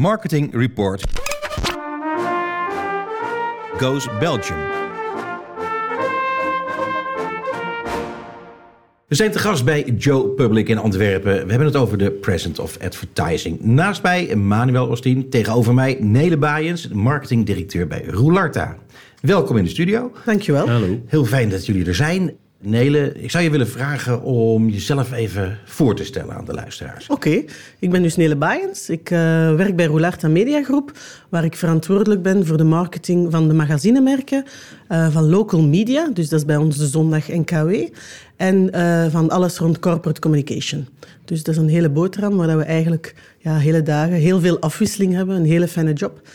Marketing Report Goes Belgium. We zijn te gast bij Joe Public in Antwerpen. We hebben het over de Present of Advertising. Naast mij Manuel Ostien, tegenover mij Nele Baaiens, marketingdirecteur bij Roularta. Welkom in de studio. Dankjewel. Hallo. Heel fijn dat jullie er zijn. Nele, ik zou je willen vragen om jezelf even voor te stellen aan de luisteraars. Oké, ik ben dus Nele Baaiens. Ik uh, werk bij Roularta Media Groep, waar ik verantwoordelijk ben voor de marketing van de magazinemerken, uh, van local media, dus dat is bij ons de zondag NKW, en uh, van alles rond corporate communication. Dus dat is een hele boterham waar we eigenlijk ja, hele dagen heel veel afwisseling hebben, een hele fijne job.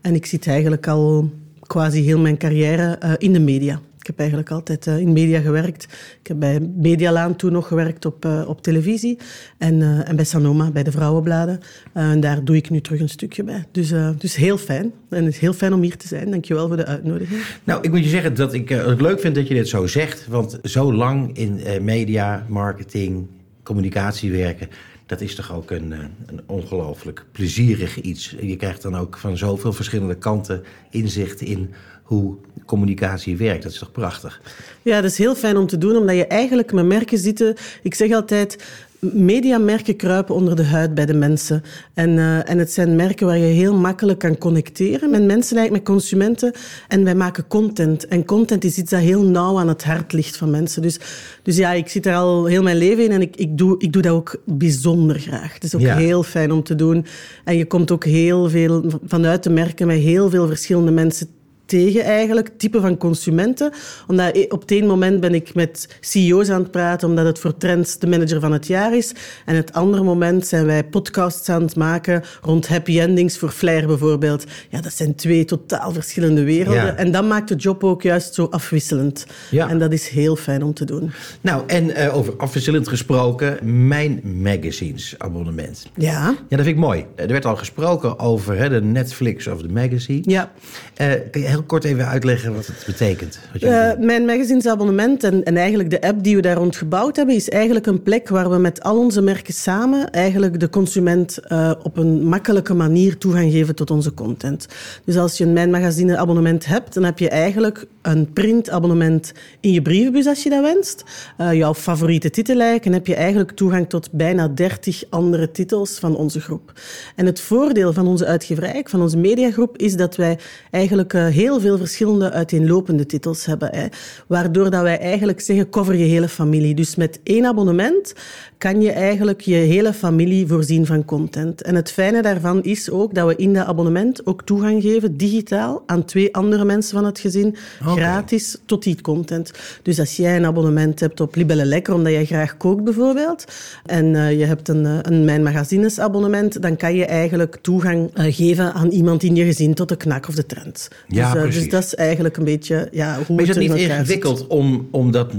En ik zit eigenlijk al quasi heel mijn carrière in de media. Ik heb eigenlijk altijd uh, in media gewerkt. Ik heb bij Medialaan toen nog gewerkt op, uh, op televisie. En, uh, en bij Sanoma, bij de Vrouwenbladen. en daar doe ik nu terug een stukje bij. Dus, dus heel fijn. En het is heel fijn om hier te zijn. Dankjewel voor de uitnodiging. Nou, ik moet je zeggen dat ik het leuk vind dat je dit zo zegt. Want zo lang in media, marketing, communicatie werken... Dat is toch ook een, een ongelooflijk plezierig iets. Je krijgt dan ook van zoveel verschillende kanten inzicht in hoe communicatie werkt. Dat is toch prachtig? Ja, dat is heel fijn om te doen, omdat je eigenlijk met merken zitten. Ik zeg altijd. Mediamerken kruipen onder de huid bij de mensen. En, uh, en het zijn merken waar je heel makkelijk kan connecteren met mensen, eigenlijk met consumenten. En wij maken content. En content is iets dat heel nauw aan het hart ligt van mensen. Dus, dus ja, ik zit er al heel mijn leven in en ik, ik, doe, ik doe dat ook bijzonder graag. Het is ook ja. heel fijn om te doen. En je komt ook heel veel vanuit de merken met heel veel verschillende mensen tegen eigenlijk, type van consumenten. Omdat op het ene moment ben ik met CEO's aan het praten, omdat het voor Trends de manager van het jaar is. En het andere moment zijn wij podcasts aan het maken rond happy endings voor Flair bijvoorbeeld. Ja, dat zijn twee totaal verschillende werelden. Ja. En dat maakt de job ook juist zo afwisselend. Ja. En dat is heel fijn om te doen. Nou, en uh, over afwisselend gesproken, mijn magazines abonnement. Ja. Ja, dat vind ik mooi. Er werd al gesproken over hè, de Netflix of de magazine. Ja. Uh, kun je heel kort even uitleggen wat het betekent? Wat uh, mijn magazinesabonnement en, en eigenlijk de app die we daar rond gebouwd hebben, is eigenlijk een plek waar we met al onze merken samen eigenlijk de consument uh, op een makkelijke manier toegang geven tot onze content. Dus als je een Mijn Magazine abonnement hebt, dan heb je eigenlijk een printabonnement in je brievenbus als je dat wenst. Uh, jouw favoriete titellijken en heb je eigenlijk toegang tot bijna 30 andere titels van onze groep. En het voordeel van onze uitgeverij, van onze mediagroep, is dat wij eigenlijk uh, heel veel verschillende uiteenlopende titels hebben. Hè, waardoor dat wij eigenlijk zeggen, cover je hele familie. Dus met één abonnement kan je eigenlijk je hele familie voorzien van content. En het fijne daarvan is ook dat we in dat abonnement ook toegang geven, digitaal, aan twee andere mensen van het gezin, okay. gratis, tot die content. Dus als jij een abonnement hebt op Libelle Lekker, omdat jij graag kookt bijvoorbeeld, en uh, je hebt een, een Mijn Magazines abonnement, dan kan je eigenlijk toegang uh, geven aan iemand in je gezin tot de knak of de trend. Ja, dus, uh, dus dat is eigenlijk een beetje ja, hoe maar is het het niet ingewikkeld zit. om, om dat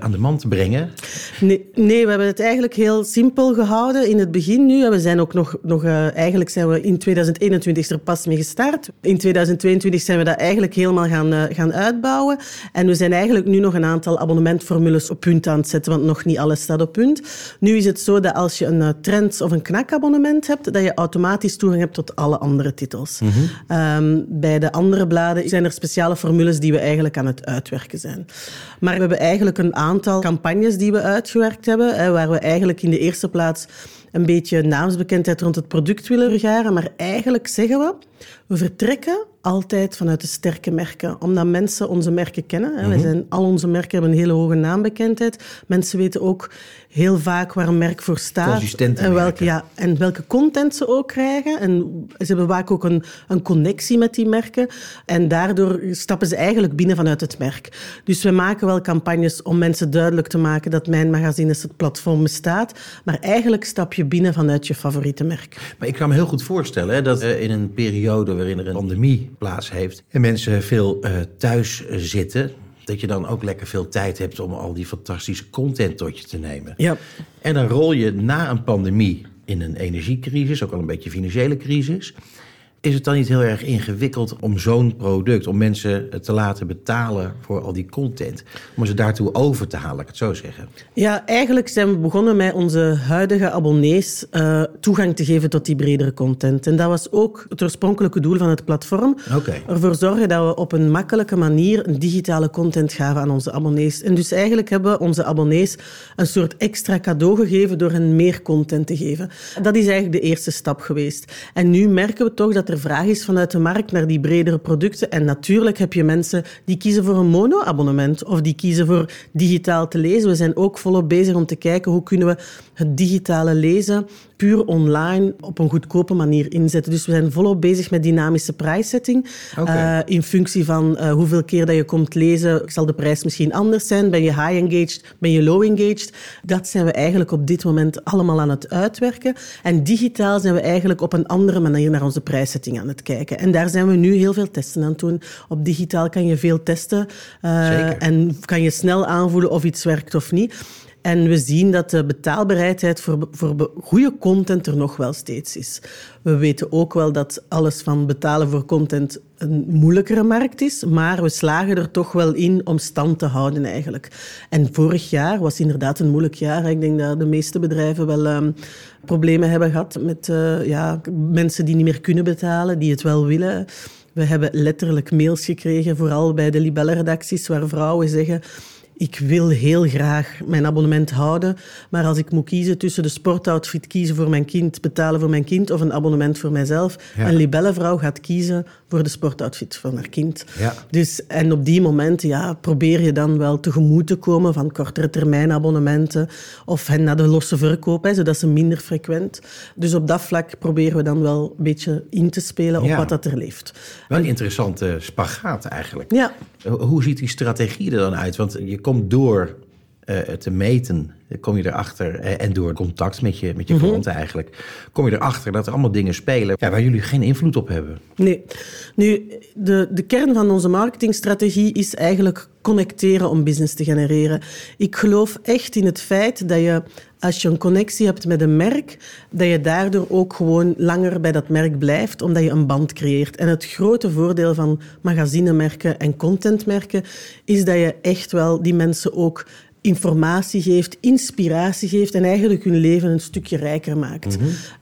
aan de man te brengen? Nee, nee, we hebben het eigenlijk heel simpel gehouden in het begin nu. We zijn ook nog, nog uh, eigenlijk zijn we in 2021 er pas mee gestart. In 2022 zijn we dat eigenlijk helemaal gaan, uh, gaan uitbouwen. En we zijn eigenlijk nu nog een aantal abonnementformules op punt aan het zetten, want nog niet alles staat op punt. Nu is het zo dat als je een Trends of een Knak-abonnement hebt, dat je automatisch toegang hebt tot alle andere titels. Mm -hmm. um, bij de andere bladen zijn er speciale formules die we eigenlijk aan het uitwerken zijn. Maar we hebben eigenlijk een aantal campagnes die we uitgewerkt hebben, waar we eigenlijk in de eerste plaats een beetje naamsbekendheid rond het product willen vergaren. Maar eigenlijk zeggen we, we vertrekken altijd vanuit de sterke merken. Omdat mensen onze merken kennen. Hè. Mm -hmm. Wij zijn, al onze merken hebben een hele hoge naambekendheid. Mensen weten ook heel vaak waar een merk voor staat. En welke, ja, en welke content ze ook krijgen. En ze hebben vaak ook een, een connectie met die merken. En daardoor stappen ze eigenlijk binnen vanuit het merk. Dus we maken wel campagnes om mensen duidelijk te maken dat Mijn Magazines het platform bestaat. Maar eigenlijk stap je binnen vanuit je favoriete merk. Maar ik kan me heel goed voorstellen hè, dat uh, in een periode waarin er een pandemie plaats heeft en mensen veel uh, thuis zitten, dat je dan ook lekker veel tijd hebt om al die fantastische content tot je te nemen. Ja. En dan rol je na een pandemie in een energiecrisis, ook al een beetje financiële crisis. Is het dan niet heel erg ingewikkeld om zo'n product, om mensen te laten betalen voor al die content, om ze daartoe over te halen, ik het zo zeggen? Ja, eigenlijk zijn we begonnen met onze huidige abonnees uh, toegang te geven tot die bredere content. En dat was ook het oorspronkelijke doel van het platform. Okay. Ervoor zorgen dat we op een makkelijke manier een digitale content gaven aan onze abonnees. En dus eigenlijk hebben we onze abonnees een soort extra cadeau gegeven door hen meer content te geven. Dat is eigenlijk de eerste stap geweest. En nu merken we toch dat er vraag is vanuit de markt naar die bredere producten. En natuurlijk heb je mensen die kiezen voor een mono-abonnement of die kiezen voor digitaal te lezen. We zijn ook volop bezig om te kijken hoe kunnen we het digitale lezen puur online op een goedkope manier inzetten. Dus we zijn volop bezig met dynamische prijszetting. Okay. Uh, in functie van uh, hoeveel keer dat je komt lezen, zal de prijs misschien anders zijn. Ben je high-engaged, ben je low-engaged? Dat zijn we eigenlijk op dit moment allemaal aan het uitwerken. En digitaal zijn we eigenlijk op een andere manier naar onze prijszetting aan het kijken. En daar zijn we nu heel veel testen aan het doen. Op digitaal kan je veel testen. Uh, en kan je snel aanvoelen of iets werkt of niet. En we zien dat de betaalbereidheid voor, voor goede content er nog wel steeds is. We weten ook wel dat alles van betalen voor content een moeilijkere markt is, maar we slagen er toch wel in om stand te houden eigenlijk. En vorig jaar was inderdaad een moeilijk jaar. Ik denk dat de meeste bedrijven wel um, problemen hebben gehad met uh, ja, mensen die niet meer kunnen betalen, die het wel willen. We hebben letterlijk mails gekregen, vooral bij de Libelle-redacties, waar vrouwen zeggen ik wil heel graag mijn abonnement houden, maar als ik moet kiezen tussen de sportoutfit kiezen voor mijn kind, betalen voor mijn kind of een abonnement voor mijzelf, Ja. een libellenvrouw gaat kiezen voor de sportoutfit van haar kind. Ja. Dus, en op die momenten ja, probeer je dan wel tegemoet te komen van kortere termijn abonnementen of hen naar de losse verkoop, hè, zodat ze minder frequent. Dus op dat vlak proberen we dan wel een beetje in te spelen op Ja. wat dat er leeft. Wel een interessante spagaat eigenlijk. Ja, Hoe ziet die strategie er dan uit? Want je komt door te meten, kom je erachter, eh, en door contact met je, met je klanten eigenlijk, kom je erachter dat er allemaal dingen spelen ja, waar jullie geen invloed op hebben. Nee. Nu, de, de kern van onze marketingstrategie is eigenlijk connecteren om business te genereren. Ik geloof echt in het feit dat je, als je een connectie hebt met een merk, dat je daardoor ook gewoon langer bij dat merk blijft, omdat je een band creëert. En het grote voordeel van magazinemerken en contentmerken is dat je echt wel die mensen ook informatie geeft, inspiratie geeft en eigenlijk hun leven een stukje rijker maakt.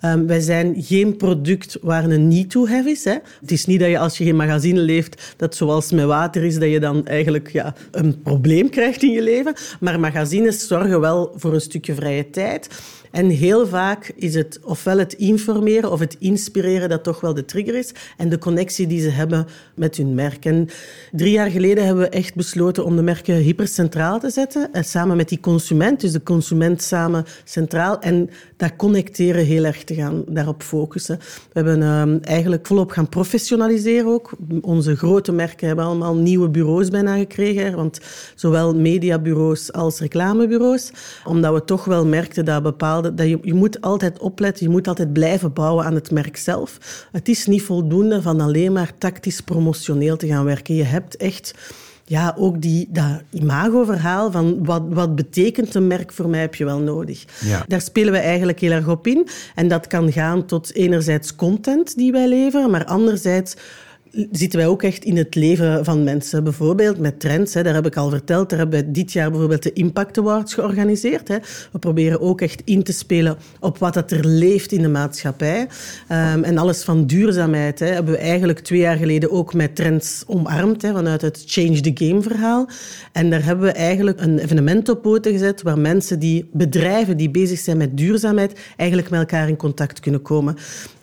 Um, wij zijn geen product waar een need-to-have is. Hè. Het is niet dat je als je geen magazine leeft, dat zoals met water is, dat je dan eigenlijk ja, een probleem krijgt in je leven. Maar magazines zorgen wel voor een stukje vrije tijd. En heel vaak is het ofwel het informeren of het inspireren dat toch wel de trigger is. En de connectie die ze hebben met hun merk. En drie jaar geleden hebben we echt besloten om de merken hypercentraal te zetten. En samen met die consument, dus de consument samen centraal. En dat connecteren heel erg te gaan, daarop focussen. We hebben um, eigenlijk volop gaan professionaliseren ook. Onze grote merken hebben allemaal nieuwe bureaus bijna gekregen. Want zowel mediabureaus als reclamebureaus. Omdat we toch wel merkten dat bepaalde dat je, je moet altijd opletten, je moet altijd blijven bouwen aan het merk zelf. Het is niet voldoende van alleen maar tactisch promotioneel te gaan werken. Je hebt echt ja, ook die, dat imagoverhaal van wat, wat betekent een merk voor mij heb je wel nodig. Ja. Daar spelen we eigenlijk heel erg op in. En dat kan gaan tot enerzijds content die wij leveren, maar anderzijds zitten wij ook echt in het leven van mensen. Bijvoorbeeld met trends, hè, daar heb ik al verteld. Daar hebben we dit jaar bijvoorbeeld de Impact Awards georganiseerd. Hè. We proberen ook echt in te spelen op wat dat er leeft in de maatschappij. Um, en alles van duurzaamheid hè, hebben we eigenlijk twee jaar geleden ook met trends omarmd. Hè, vanuit het Change the Game verhaal. En daar hebben we eigenlijk een evenement op poten gezet waar mensen die, bedrijven die bezig zijn met duurzaamheid, eigenlijk met elkaar in contact kunnen komen.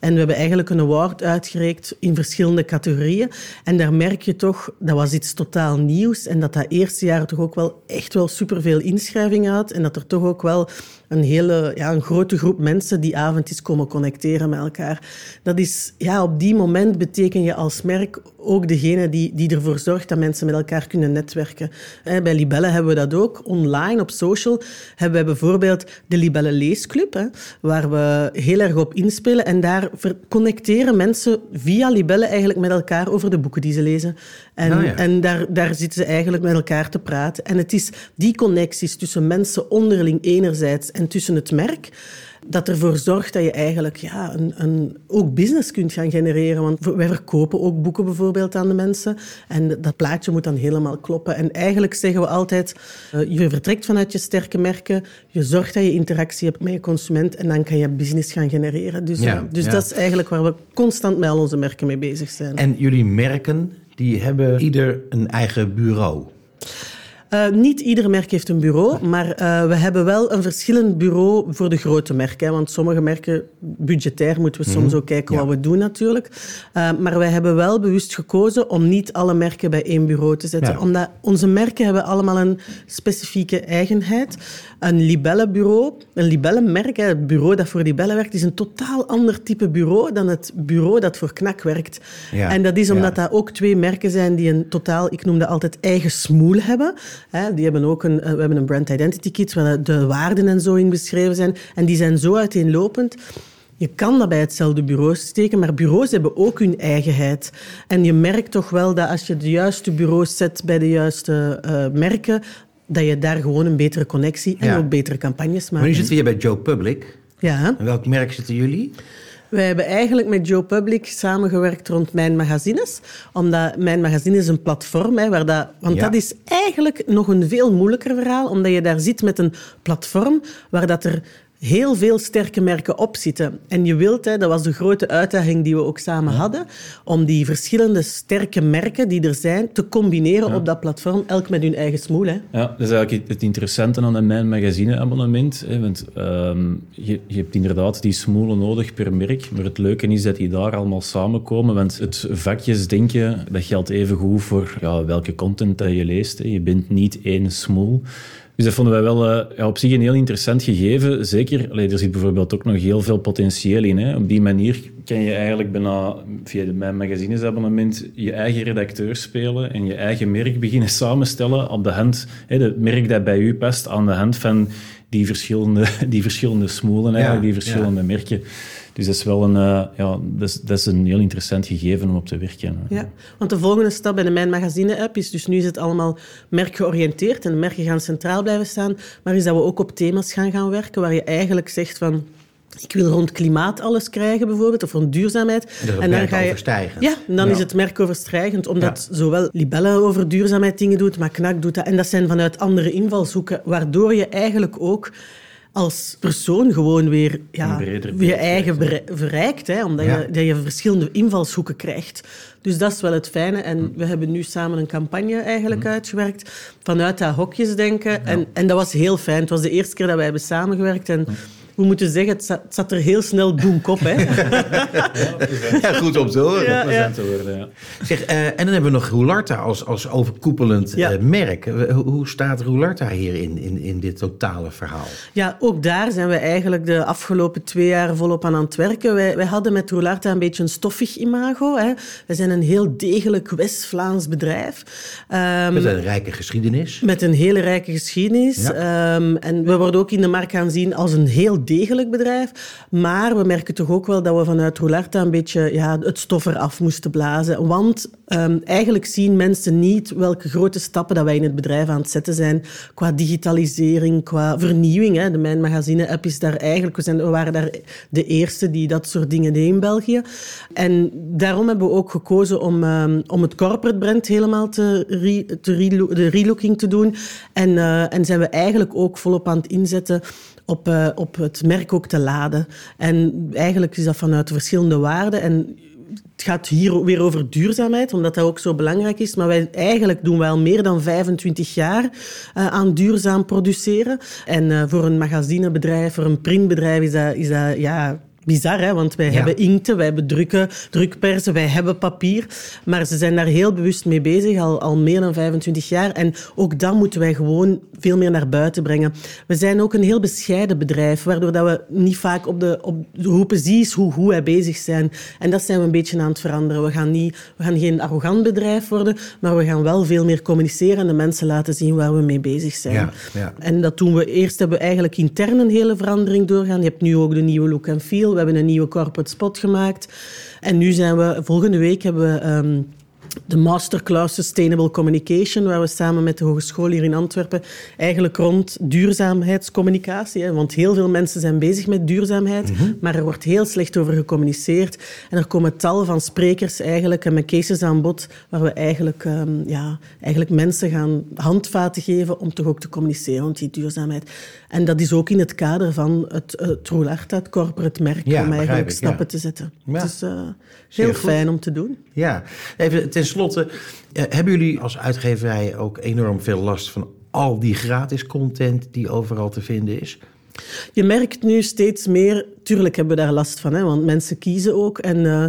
En we hebben eigenlijk een award uitgereikt in verschillende categorieën. En daar merk je toch, dat was iets totaal nieuws. En dat dat eerste jaar toch ook wel echt wel superveel inschrijvingen had. En dat er toch ook wel een hele ja, een grote groep mensen die avond is komen connecteren met elkaar. Dat is, ja, op die moment beteken je als merk ook degene die, die ervoor zorgt dat mensen met elkaar kunnen netwerken. Bij Libelle hebben we dat ook. Online, op social, hebben we bijvoorbeeld de Libelle Leesclub, hè, waar we heel erg op inspelen. En daar connecteren mensen via Libelle eigenlijk met elkaar over de boeken die ze lezen. En, Ah, ja. en daar, daar zitten ze eigenlijk met elkaar te praten. En het is die connecties tussen mensen onderling enerzijds en tussen het merk dat ervoor zorgt dat je eigenlijk ja, een, een, ook business kunt gaan genereren. Want wij verkopen ook boeken bijvoorbeeld aan de mensen. En dat plaatje moet dan helemaal kloppen. En eigenlijk zeggen we altijd, uh, je vertrekt vanuit je sterke merken, je zorgt dat je interactie hebt met je consument en dan kan je business gaan genereren. Dus, ja, dus dat is eigenlijk waar we constant met al onze merken mee bezig zijn. En jullie merken, die hebben ieder een eigen bureau. Uh, niet ieder merk heeft een bureau, maar uh, we hebben wel een verschillend bureau voor de grote merken. Want sommige merken, budgetair moeten we soms mm ook kijken ja. wat we doen natuurlijk. Uh, maar wij hebben wel bewust gekozen om niet alle merken bij één bureau te zetten. Ja. Omdat onze merken hebben allemaal een specifieke eigenheid. Een libellenbureau, een libellenmerk, het bureau dat voor libellen werkt, is een totaal ander type bureau dan het bureau dat voor knak werkt. Ja. En dat is omdat dat ook twee merken zijn die een totaal, ik noem dat altijd eigen smoel hebben. Die hebben ook een, we hebben een brand identity kit waar de waarden en zo in beschreven zijn. En die zijn zo uiteenlopend. Je kan dat bij hetzelfde bureau steken, maar bureaus hebben ook hun eigenheid. En je merkt toch wel dat als je de juiste bureaus zet bij de juiste uh, merken, dat je daar gewoon een betere connectie en ja. ook betere campagnes maakt. Maar nu zitten we hier bij Joe Public. Ja. En welk merk zitten jullie? Wij hebben eigenlijk met Joe Public samengewerkt rond Mijn Magazines. Omdat Mijn Magazine is een platform. Hè, waar dat, want ja. dat is eigenlijk nog een veel moeilijker verhaal. Omdat je daar zit met een platform waar dat er heel veel sterke merken op zitten. En je wilt, hè, dat was de grote uitdaging die we ook samen ja. hadden, om die verschillende sterke merken die er zijn, te combineren ja. op dat platform, elk met hun eigen smoel. Hè. Ja, dat is eigenlijk het interessante aan een Mijn Magazine abonnement. Hè, want um, je, je, hebt inderdaad die smoelen nodig per merk, maar het leuke is dat die daar allemaal samenkomen, want het vakjes denken, dat geldt even goed voor ja, welke content dat je leest. Hè. Je bent niet één smoel. Dus dat vonden wij wel uh, ja, op zich een heel interessant gegeven. Zeker, allee, er zit bijvoorbeeld ook nog heel veel potentieel in. Hè. Op die manier kan je eigenlijk bijna via mijn magazinesabonnement je eigen redacteur spelen en je eigen merk beginnen samenstellen op de hand, hè, het merk dat bij u past, aan de hand van die verschillende, die verschillende smoelen, eigenlijk, ja, die verschillende ja. merken. Dus dat is wel een, uh, ja, dat is, dat is een heel interessant gegeven om op te werken. Ja, want de volgende stap bij de Mijn Magazine-app is dus nu is het allemaal merkgeoriënteerd en de merken gaan centraal blijven staan, maar is dat we ook op thema's gaan gaan werken waar je eigenlijk zegt van ik wil rond klimaat alles krijgen, bijvoorbeeld, of rond duurzaamheid. Dus en dan ga je. Ja, dan ja. is het merk overstijgend, omdat ja. zowel Libelle over duurzaamheid dingen doet, maar Knak doet dat. En dat zijn vanuit andere invalshoeken, waardoor je eigenlijk ook als persoon gewoon weer ja, je eigen verrijkt. Hè, omdat ja. je, dat je verschillende invalshoeken krijgt. Dus dat is wel het fijne. En hm. we hebben nu samen een campagne eigenlijk hm. uitgewerkt. Vanuit dat hokjesdenken. Ja. En, en dat was heel fijn. Het was de eerste keer dat wij hebben samengewerkt. En hm we moeten zeggen, het zat, het zat er heel snel boemkop. Hè? ja, goed om te horen. Ja, ja. Zeg, uh, en dan hebben we nog Roularta als, als overkoepelend ja. uh, merk. Hoe staat Roularta hierin, in, in dit totale verhaal? Ja, ook daar zijn we eigenlijk de afgelopen twee jaar volop aan aan het werken. Wij, wij hadden met Roularta een beetje een stoffig imago. Hè. We zijn een heel degelijk West-Vlaams bedrijf. Um, met een rijke geschiedenis. Met een hele rijke geschiedenis. Ja. Um, en we worden ook in de markt gaan zien als een heel degelijk bedrijf. Maar we merken toch ook wel dat we vanuit Roularta een beetje ja, het stof eraf moesten blazen. Want um, eigenlijk zien mensen niet welke grote stappen dat wij in het bedrijf aan het zetten zijn qua digitalisering, qua vernieuwing. Hè. De Mijn Magazine-app is daar eigenlijk... We, zijn, we waren daar de eerste die dat soort dingen deed in België. En daarom hebben we ook gekozen om, um, om het corporate brand helemaal te, re, te de relooking te doen. En, uh, en zijn we eigenlijk ook volop aan het inzetten op, uh, op het merk ook te laden. En eigenlijk is dat vanuit verschillende waarden. En het gaat hier weer over duurzaamheid, omdat dat ook zo belangrijk is. Maar wij eigenlijk doen we al meer dan 25 jaar uh, aan duurzaam produceren. En uh, voor een magazinebedrijf, voor een printbedrijf is dat, is dat ja, bizar, hè? want wij ja. hebben inkten, wij hebben drukken, drukpersen, wij hebben papier. Maar ze zijn daar heel bewust mee bezig, al, al meer dan 25 jaar. En ook dat moeten wij gewoon veel meer naar buiten brengen. We zijn ook een heel bescheiden bedrijf, waardoor dat we niet vaak op de, op de roepen zien hoe goed wij bezig zijn. En dat zijn we een beetje aan het veranderen. We gaan, niet, we gaan geen arrogant bedrijf worden, maar we gaan wel veel meer communiceren en de mensen laten zien waar we mee bezig zijn. Ja, ja. En dat doen we eerst, hebben we eigenlijk intern een hele verandering doorgaan. Je hebt nu ook de nieuwe look en feel. We hebben een nieuwe corporate spot gemaakt. En nu zijn we, volgende week hebben we... Um, de masterclass Sustainable Communication, waar we samen met de hogeschool hier in Antwerpen eigenlijk rond duurzaamheidscommunicatie, hè, want heel veel mensen zijn bezig met duurzaamheid, maar er wordt heel slecht over gecommuniceerd. En er komen tal van sprekers eigenlijk en met cases aan bod waar we eigenlijk, ehm, ja, eigenlijk mensen gaan handvaten geven om toch ook te communiceren rond die duurzaamheid. En dat is ook in het kader van het, het Roularta, het corporate merk, Ja, om eigenlijk ik, stappen ja. te zetten. Ja. Het is eh, heel goed. fijn om te doen. Ja, even tenslotte. eh, hebben jullie als uitgeverij ook enorm veel last van al die gratis content die overal te vinden is? Je merkt nu steeds meer, tuurlijk hebben we daar last van, hè, want mensen kiezen ook. En eh,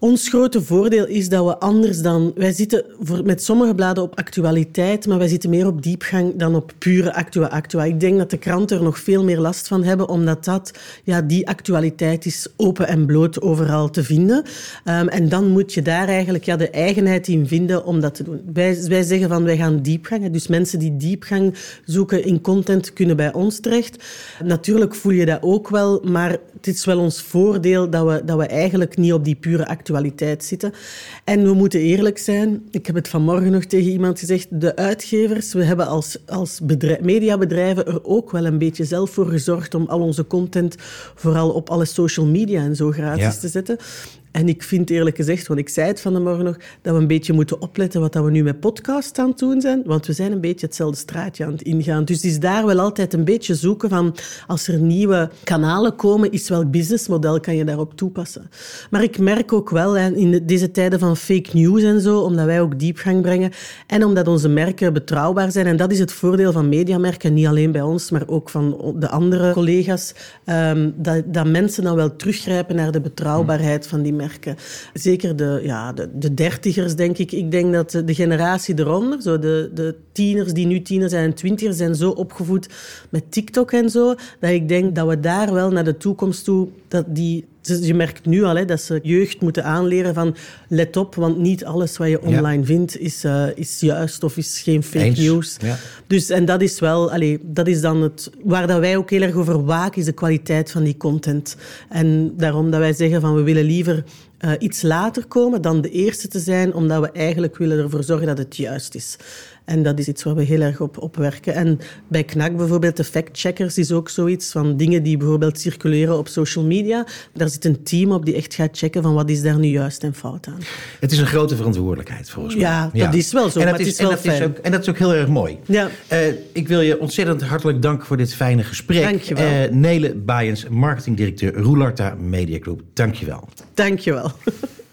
ons grote voordeel is dat we anders dan... Wij zitten voor, met sommige bladen op actualiteit, maar wij zitten meer op diepgang dan op pure actua-actua. Ik denk dat de kranten er nog veel meer last van hebben, omdat dat, ja, die actualiteit is open en bloot overal te vinden. Ehm, en dan moet je daar eigenlijk ja, de eigenheid in vinden om dat te doen. Wij, wij zeggen van, wij gaan diepgang. Dus mensen die diepgang zoeken in content kunnen bij ons terecht. Natuurlijk voel je dat ook wel, maar het is wel ons voordeel dat we, dat we eigenlijk niet op die pure actualiteit zitten. En we moeten eerlijk zijn. Ik heb het vanmorgen nog tegen iemand gezegd. De uitgevers, we hebben als, als bedrijf, mediabedrijven er ook wel een beetje zelf voor gezorgd om al onze content vooral op alle social media en zo gratis Ja. te zetten. En ik vind eerlijk gezegd, want ik zei het van de morgen nog, dat we een beetje moeten opletten wat we nu met podcast aan het doen zijn. Want we zijn een beetje hetzelfde straatje aan het ingaan. Dus het is daar wel altijd een beetje zoeken van, als er nieuwe kanalen komen, is welk businessmodel kan je daarop toepassen. Maar ik merk ook wel, in de- deze tijden van fake news en zo, omdat wij ook diepgang brengen en omdat onze merken betrouwbaar zijn. En dat is het voordeel van mediamerken, niet alleen bij ons, maar ook van de andere collega's, ehm, dat, dat mensen dan wel teruggrijpen naar de betrouwbaarheid van die merken. Zeker de, ja, de, de dertigers, denk ik. Ik denk dat de, generatie eronder, zo de, de tieners die nu tieners zijn en twintigers, zijn zo opgevoed met TikTok en zo, dat ik denk dat we daar wel naar de toekomst toe, dat die... Je merkt nu al hè, dat ze jeugd moeten aanleren van let op, want niet alles wat je online vindt is, eh, is juist of is geen fake Eens, news. ja. Dus, en dat is wel, allee, dat is dan het, waar dat wij ook heel erg over waken, is de kwaliteit van die content. En daarom dat wij zeggen van we willen liever eh, iets later komen dan de eerste te zijn, omdat we eigenlijk willen ervoor zorgen dat het juist is. En dat is iets waar we heel erg op, op werken. En bij KNAK bijvoorbeeld, de fact-checkers is ook zoiets van dingen die bijvoorbeeld circuleren op social media. Daar zit een team op die echt gaat checken van wat is daar nu juist en fout aan. Het is een grote verantwoordelijkheid volgens mij. Ja, dat is wel zo, En dat maar het is, is wel en dat is fijn. ook, en dat is ook heel erg mooi. Ja. Eh, ik wil je ontzettend hartelijk danken voor dit fijne gesprek. Dank je wel. Eh, Nele Baaiens, marketingdirecteur Roularta Media Group. Dank je wel. Dank je wel. well.